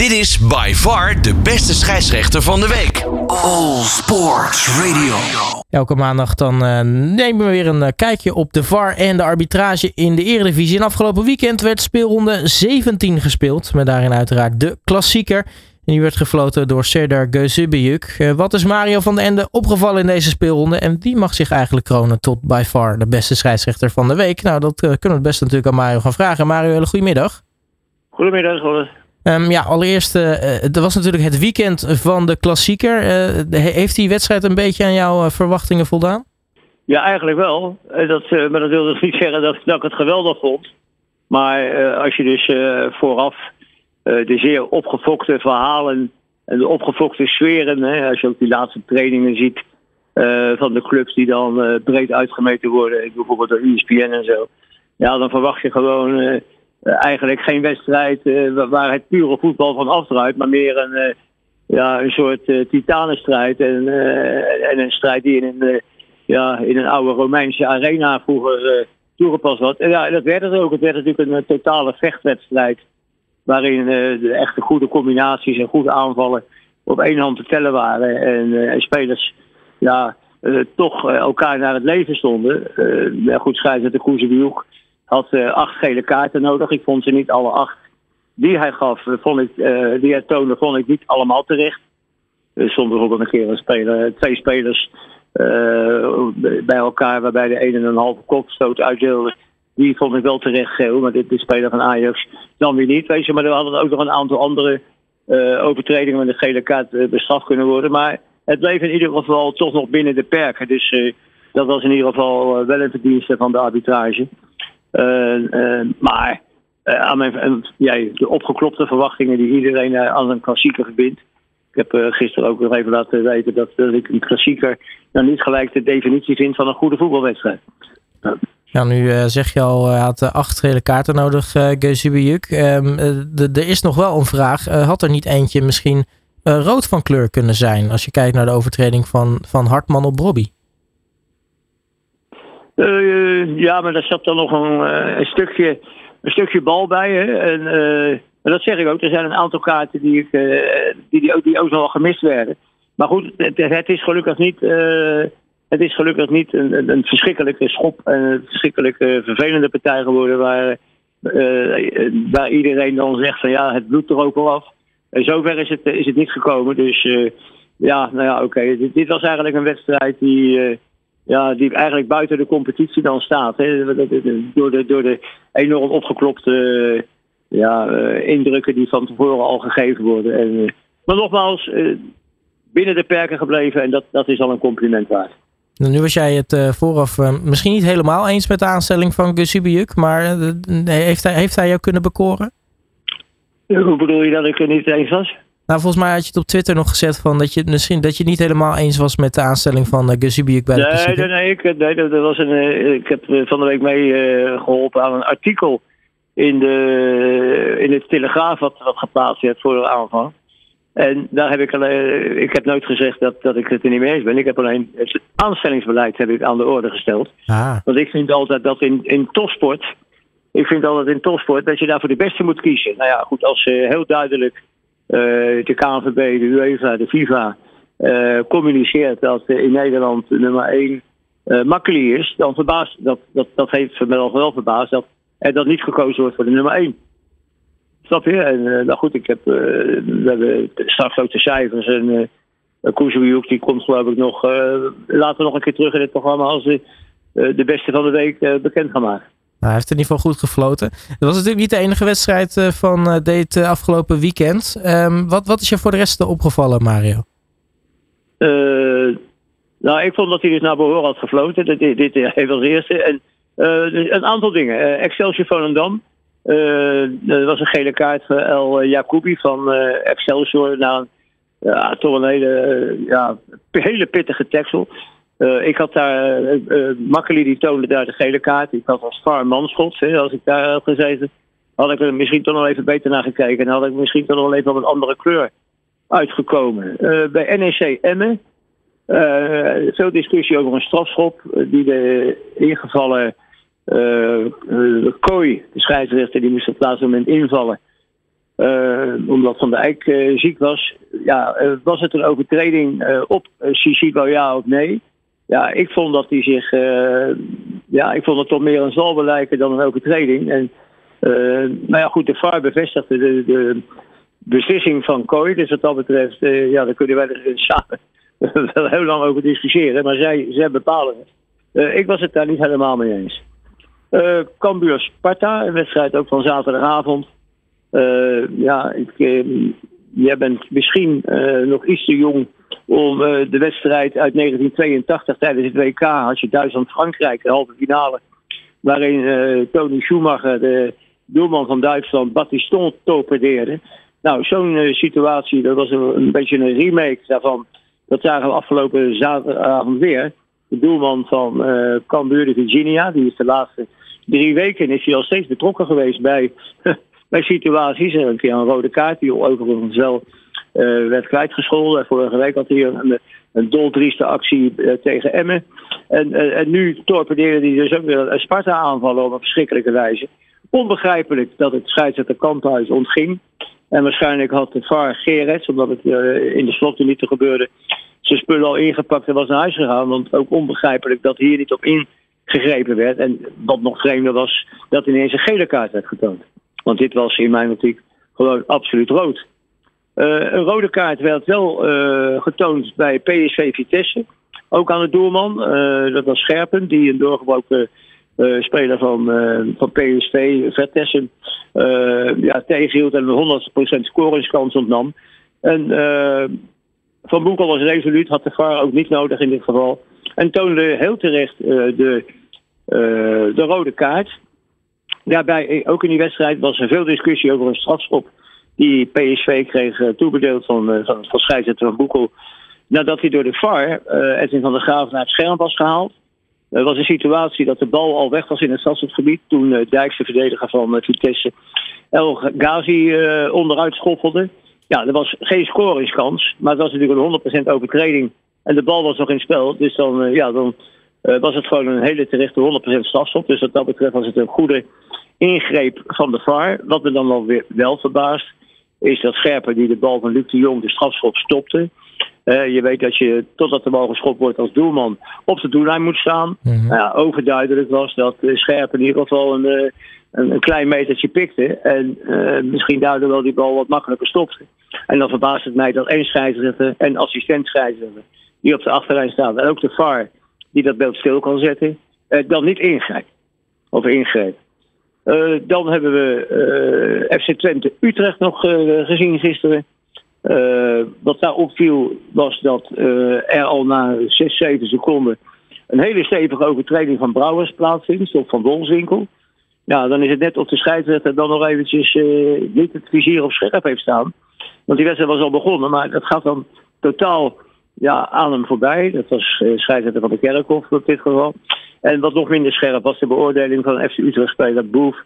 Dit is by far de beste scheidsrechter van de week. All Sports Radio. Elke maandag dan eh, nemen we weer een eh, kijkje op de VAR en de arbitrage in de Eredivisie. En afgelopen weekend werd speelronde 17 gespeeld. Met daarin uiteraard de klassieker. En die werd gefloten door Serdar Gözübeyük. Eh, wat is Mario van den Ende opgevallen in deze speelronde? En wie mag zich eigenlijk kronen tot by far de beste scheidsrechter van de week? Nou, dat kunnen we het best natuurlijk aan Mario gaan vragen. Mario, hele goedemiddag. Goedemiddag, Robert. Um, ja, allereerst, er was natuurlijk het weekend van de klassieker. Uh, heeft die wedstrijd een beetje aan jouw verwachtingen voldaan? Ja, eigenlijk wel. Dat, maar dat wil dus niet zeggen dat, ik het geweldig vond. Maar als je dus vooraf de zeer opgefokte verhalen en de opgefokte sferen, hè, als je ook die laatste trainingen ziet van de clubs die dan breed uitgemeten worden, bijvoorbeeld door ESPN en zo. Ja, dan verwacht je gewoon eh, eigenlijk geen wedstrijd eh, waar het pure voetbal van afdraait, maar meer een, eh, ja, een soort titanenstrijd. En, en een strijd die in een, ja, in een oude Romeinse arena vroeger toegepast was. En ja, dat werd het ook. Het werd natuurlijk een totale vechtwedstrijd. Waarin de echte goede combinaties en goede aanvallen op één hand te tellen waren. En, spelers ja, toch elkaar naar het leven stonden. ja, goed, de Koezebiuk had uh, acht gele kaarten nodig. Ik vond ze niet alle acht die hij gaf, eh, vond ik, uh, die hij toonde, vond ik niet allemaal terecht. Er stond bijvoorbeeld een keer een speler, twee spelers bij elkaar, waarbij de een en een halve kopstoot uitdeelde. Die vond ik wel terecht geel, maar dit de speler van Ajax dan weer niet. Weet je, maar er hadden ook nog een aantal andere overtredingen met een gele kaart bestraft kunnen worden. Maar het bleef in ieder geval toch nog binnen de perken. Dus dat was in ieder geval wel een verdienste van de arbitrage. Eh, eh, maar eh, aan mijn, ja, de opgeklopte verwachtingen die iedereen aan een klassieker verbindt. Ik heb gisteren ook nog even laten weten dat, ik een klassieker nou niet gelijk de definitie vind van een goede voetbalwedstrijd. Ja, nu zeg je al, had acht gele kaarten nodig, uh, Gezubiuk. Er is nog wel een vraag. had er niet eentje misschien rood van kleur kunnen zijn? Als je kijkt naar de overtreding van, van Hartman op Robbie. Uh, ja, maar daar zat dan nog een, uh, een, stukje, een stukje bal bij. Hè? En, uh, dat zeg ik ook. Er zijn een aantal kaarten die, ik, die, die, die ook wel gemist werden. Maar goed, het, het is gelukkig niet, het is gelukkig niet een, een, verschrikkelijke schop en een verschrikkelijke vervelende partij geworden. Waar, waar iedereen dan zegt van ja, het bloedt er ook wel af. En zover is het, is het niet gekomen. Dus ja, nou ja, oké. Dit, dit, was eigenlijk een wedstrijd die ja, die eigenlijk buiten de competitie dan staat. Hè? Door, de, door de enorm opgeklopte ja, uh, indrukken die van tevoren al gegeven worden. En, uh, maar nogmaals, binnen de perken gebleven en dat, dat is al een compliment waard. Nou, nu was jij het vooraf misschien niet helemaal eens met de aanstelling van Gusibiuk, maar heeft, hij, heeft hij jou kunnen bekoren? Hoe bedoel je dat ik er niet eens was? Nou, volgens mij had je het op Twitter nog gezet van dat je misschien dat je niet helemaal eens was met de aanstelling van uh, bij nee, de Nee, nee, ik, nee dat, was een, uh, ik heb van de week mee uh, geholpen aan een artikel in, de, in het Telegraaf wat, wat geplaatst werd voor de aanvang. En daar heb ik alleen, ik heb nooit gezegd dat, dat ik het er niet mee eens ben. Ik heb alleen het aanstellingsbeleid heb ik aan de orde gesteld. Ah. Want ik vind altijd dat in, in topsport, ik vind altijd in topsport dat je daarvoor de beste moet kiezen. Nou ja, goed, als heel duidelijk eh, de KNVB, de UEFA, de FIFA eh, communiceert dat in Nederland nummer 1 uh, makkelijk is, dan verbaast dat, dat, dat heeft me wel verbaasd dat er dat niet gekozen wordt voor de nummer 1. Snap je? En nou goed, ik heb, we hebben straks ook de cijfers en uh, die komt geloof ik nog, later nog een keer terug in het programma als de, de beste van de week bekend gaan maken. Nou, hij heeft in ieder geval goed gefloten. Dat was natuurlijk niet de enige wedstrijd uh, van uh, dit uh, afgelopen weekend. Um, wat, wat is je voor de rest opgevallen, Mario? nou, ik vond dat hij dus naar behoren had gefloten. Dit, dit, dit eerste. En dus een aantal dingen. Excelsior Volendam. er was een gele kaart voor El Jacoubi van Excelsior. Na ja, toch een hele, ja, hele pittige tackle. Uh, ik had daar, uh, uh, Makkeli die toonde daar de gele kaart. Ik had als far hè, als ik daar had gezeten. Had ik er misschien toch nog even beter naar gekeken. En had ik misschien toch nog even op een andere kleur uitgekomen. bij NEC Emmen. veel discussie over een strafschop. die de ingevallen Kooi, de scheidsrechter, die moest op het laatste moment invallen. eh, omdat Van der Eyck eh, ziek was. Ja, eh, was het een overtreding eh, op uh, ja of nee? Ja, ik vond dat hij zich. eh, ja, ik vond het toch meer een zalve lijken dan een overtreding. En, eh, maar ja, goed, de VAR bevestigde de, de beslissing van Kooi. Dus wat dat betreft, eh, ja, daar kunnen wij er samen wel heel lang over discussiëren. Maar zij, zij bepalen het. Ik was het daar niet helemaal mee eens. Eh Cambuur Sparta, een wedstrijd ook van zaterdagavond. Eh, ja, ik, jij bent misschien nog iets te jong om eh, de wedstrijd uit 1982 tijdens het WK, als je Duitsland-Frankrijk, de halve finale, waarin eh, Tony Schumacher, de doelman van Duitsland, Battiston torpedeerde. Nou, zo'n eh, situatie, dat was een, beetje een remake daarvan. Dat zagen we afgelopen zaterdagavond weer. De doelman van eh Cambuur Virginia, die is de laatste drie weken is hij al steeds betrokken geweest bij, bij situaties. En een keer een rode kaart, die overigens wel eh, werd kwijtgescholden. Vorige week had hij een, een doldrieste actie eh, tegen Emmen. En, eh, en nu torpedeerde hij dus ook weer een Sparta aanvallen op een verschrikkelijke wijze. Onbegrijpelijk dat het scheidsrechter Kamphuis ontging. En waarschijnlijk had het VAR Gerets, omdat het in de slotminuten gebeurde, zijn spullen al ingepakt en was naar huis gegaan. Want ook onbegrijpelijk dat hier niet op ingegrepen werd. En wat nog vreemder was, dat ineens een gele kaart werd getoond. Want dit was in mijn optiek gewoon absoluut rood. Eh, een rode kaart werd wel eh, getoond bij PSV Vitesse. Ook aan de doelman. Eh, dat was Scherpen, die een doorgebroken speler van, van PSV, Vertessen, ja, tegenhield en een 100% scoringskans ontnam. En Van Boekel was resoluut, had de VAR ook niet nodig in dit geval. En toonde heel terecht de, de rode kaart. Daarbij, ook in die wedstrijd, was er veel discussie over een strafschop die PSV kreeg eh, toebedeeld van, eh, van, van scheidsrechter Van Boekel. Nadat hij door de VAR, eh Edwin van der Graaf, naar het scherm was gehaald. Er was een situatie dat de bal al weg was in het stadsgebied. Toen uh, Dijks, de verdediger van uh, Vitesse, El Ghazi uh, onderuit schoffelde. Ja, er was geen scoringskans. Maar het was natuurlijk een 100% overtreding. En de bal was nog in spel. Dus dan, uh, ja, dan uh, was het gewoon een hele terechte 100% strafschop. Dus wat dat betreft was het een goede ingreep van de VAR. Wat me dan wel weer wel verbaast, is dat Scherper die de bal van Luc de Jong de strafschop stopte. Uh, je weet dat je, totdat de bal geschopt wordt als doelman, op de doellijn moet staan. Mm-hmm. Nou overduidelijk was dat uh, Scherper in ieder geval een, uh, een, een, klein metertje pikte. En misschien daardoor wel die bal wat makkelijker stopte. En dan verbaast het mij dat één scheidsrechter en assistent scheidsrechter die op de achterlijn staan, en ook de VAR die dat beeld stil kan zetten, dan niet ingrijpt. Of ingreep. Uh, dan hebben we uh, FC Twente Utrecht nog uh, gezien gisteren. wat daar opviel was dat er al na 6, 7 seconden een hele stevige overtreding van Brouwers plaatsvindt, of van Wolfswinkel. Ja, dan is het net of de scheidsrechter dan nog eventjes niet het vizier op scherp heeft staan. Want die wedstrijd was al begonnen, maar dat gaat dan totaal ja, aan hem voorbij. Dat was scheidsrechter van de Kerkhof op dit geval. En wat nog minder scherp was de beoordeling van FC Utrecht-speler Boef.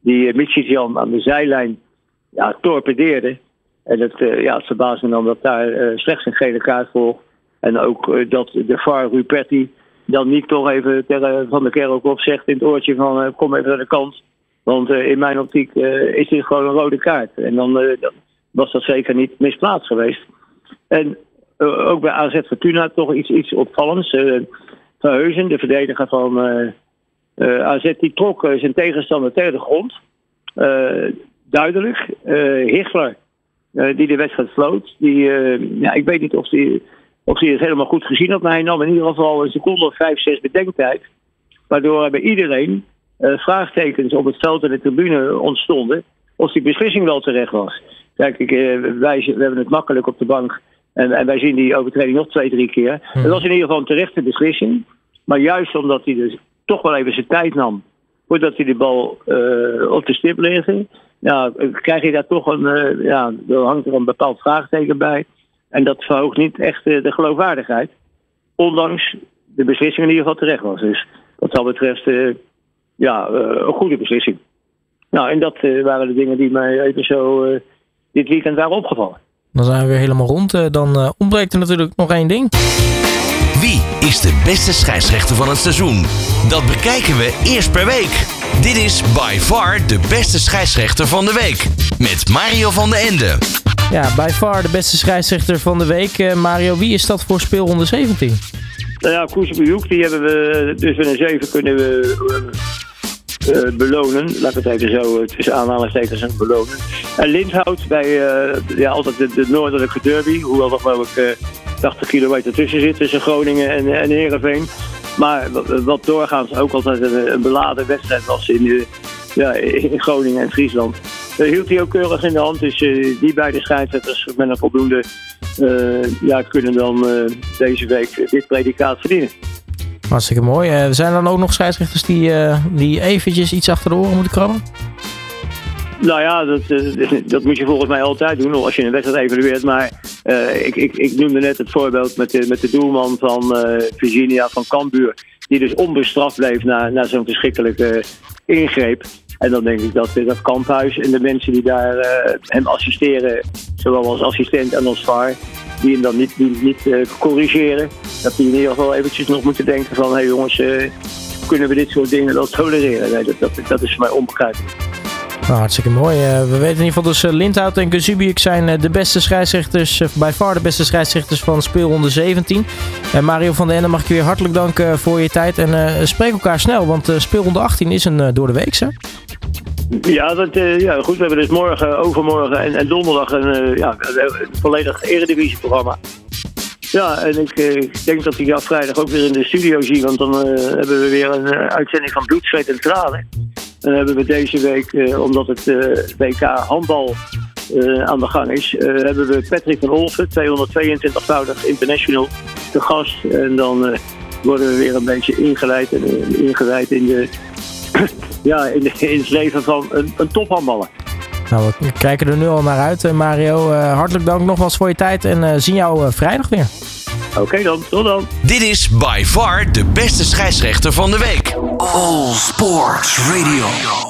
Die uh, aan de zijlijn ja, torpedeerde. En het, uh, ja, het verbaast me dan dat daar uh, slechts een gele kaart volgt. En ook dat de VAR Ruperti dan niet toch even tegen Van de Kerkhof zegt in het oortje van kom even naar de kant. Want in mijn optiek is dit gewoon een rode kaart. En dan was dat zeker niet misplaatst geweest. En ook bij AZ Fortuna toch iets, iets opvallends. Verheuzen, de verdediger van uh, AZ, die trok zijn tegenstander tegen de grond. duidelijk. Hichler, die de wedstrijd sloot, die, ja, ik weet niet of hij of die het helemaal goed gezien had, maar hij nam in ieder geval een seconde of vijf, zes bedenktijd. Waardoor bij iedereen vraagtekens op het veld en de tribune ontstonden of die beslissing wel terecht was. Kijk, ik, wij we hebben het makkelijk op de bank en, en, wij zien die overtreding nog twee, drie keer. Hmm. Het was in ieder geval een terechte beslissing. Maar juist omdat hij dus toch wel even zijn tijd nam. Voordat hij de bal uh, op de stip legde. Nou, krijg je daar toch een. Uh, ja, er hangt er een bepaald vraagteken bij. En dat verhoogt niet echt uh, de geloofwaardigheid. Ondanks de beslissing in ieder geval terecht was. Dus wat dat betreft. ja, een goede beslissing. Nou, en dat waren de dingen die mij even zo dit weekend waren opgevallen. Dan zijn we weer helemaal rond. Dan uh, ontbreekt er natuurlijk nog één ding. Wie is de beste scheidsrechter van het seizoen? Dat bekijken we eerst per week. Dit is by far de beste scheidsrechter van de week. Met Mario van den Ende. Ja, by far de beste scheidsrechter van de week. Eh, Mario, wie is dat voor speelronde 17? Nou ja, Koesbejoek, die hebben we dus met een 7 kunnen we eh, eh, belonen. Laat het even zo eh, tussen aanhalingstekens en belonen. En Lindhout bij eh, ja, altijd de, de noordelijke derby. Hoewel er geloof ik eh, 80 kilometer tussen zit tussen Groningen en, en Heerenveen. Maar wa- wat doorgaans ook altijd een, een beladen wedstrijd was in, ja, in Groningen en Friesland. Dat hield hij ook keurig in de hand. Dus eh, die beide scheidsrechters met een voldoende eh, ja, kunnen dan eh, deze week dit predicaat verdienen. Hartstikke mooi. Eh, zijn er dan ook nog scheidsrechters die, eh, die eventjes iets achter de oren moeten krabben? Nou ja, dat, eh, dat moet je volgens mij altijd doen als je een wedstrijd evalueert. Maar ik, ik, ik noemde net het voorbeeld met de, met de doelman van Virginia van Cambuur. Die dus onbestraft bleef na, na zo'n verschrikkelijke ingreep. En dan denk ik dat, dat Kamphuis en de mensen die daar hem assisteren, zowel als assistent en als VAR, die hem dan niet, niet, niet eh, corrigeren. Dat die in ieder geval eventjes nog moeten denken van, hé hey jongens, eh, kunnen we dit soort dingen wel tolereren? Nee, dat, dat, is voor mij onbegrijpelijk. Nou, hartstikke mooi. Eh, we weten in ieder geval dus uh, Lindhout en Kuzubiuk zijn de beste scheidsrechters, by far de beste scheidsrechters van speelronde 17. En Mario van den Ende mag ik je weer hartelijk danken voor je tijd en spreek elkaar snel, want speelronde 18 is een door de week, hè? Ja, uh, ja, goed. We hebben dus morgen, overmorgen en, en donderdag een, uh, ja, een volledig eredivisieprogramma. Ja, en ik, uh, ik, denk dat ik jou vrijdag ook weer in de studio zie, want dan hebben we weer een uitzending van Bloed, Zweet en Tranen. Dan hebben we deze week, omdat het WK handbal aan de gang is, hebben we Patrick van Olven, 222-voudig international, te gast. En dan worden we weer een beetje ingeleid, en, ingewijd in de ja, in, in, het leven van een, een tophandballer. Nou, we kijken er nu al naar uit, Mario. Uh, hartelijk dank nogmaals voor je tijd en uh, zien jou uh, vrijdag weer. Oké okay dan, tot dan. Dit is by far de beste scheidsrechter van de week. All Sports Radio.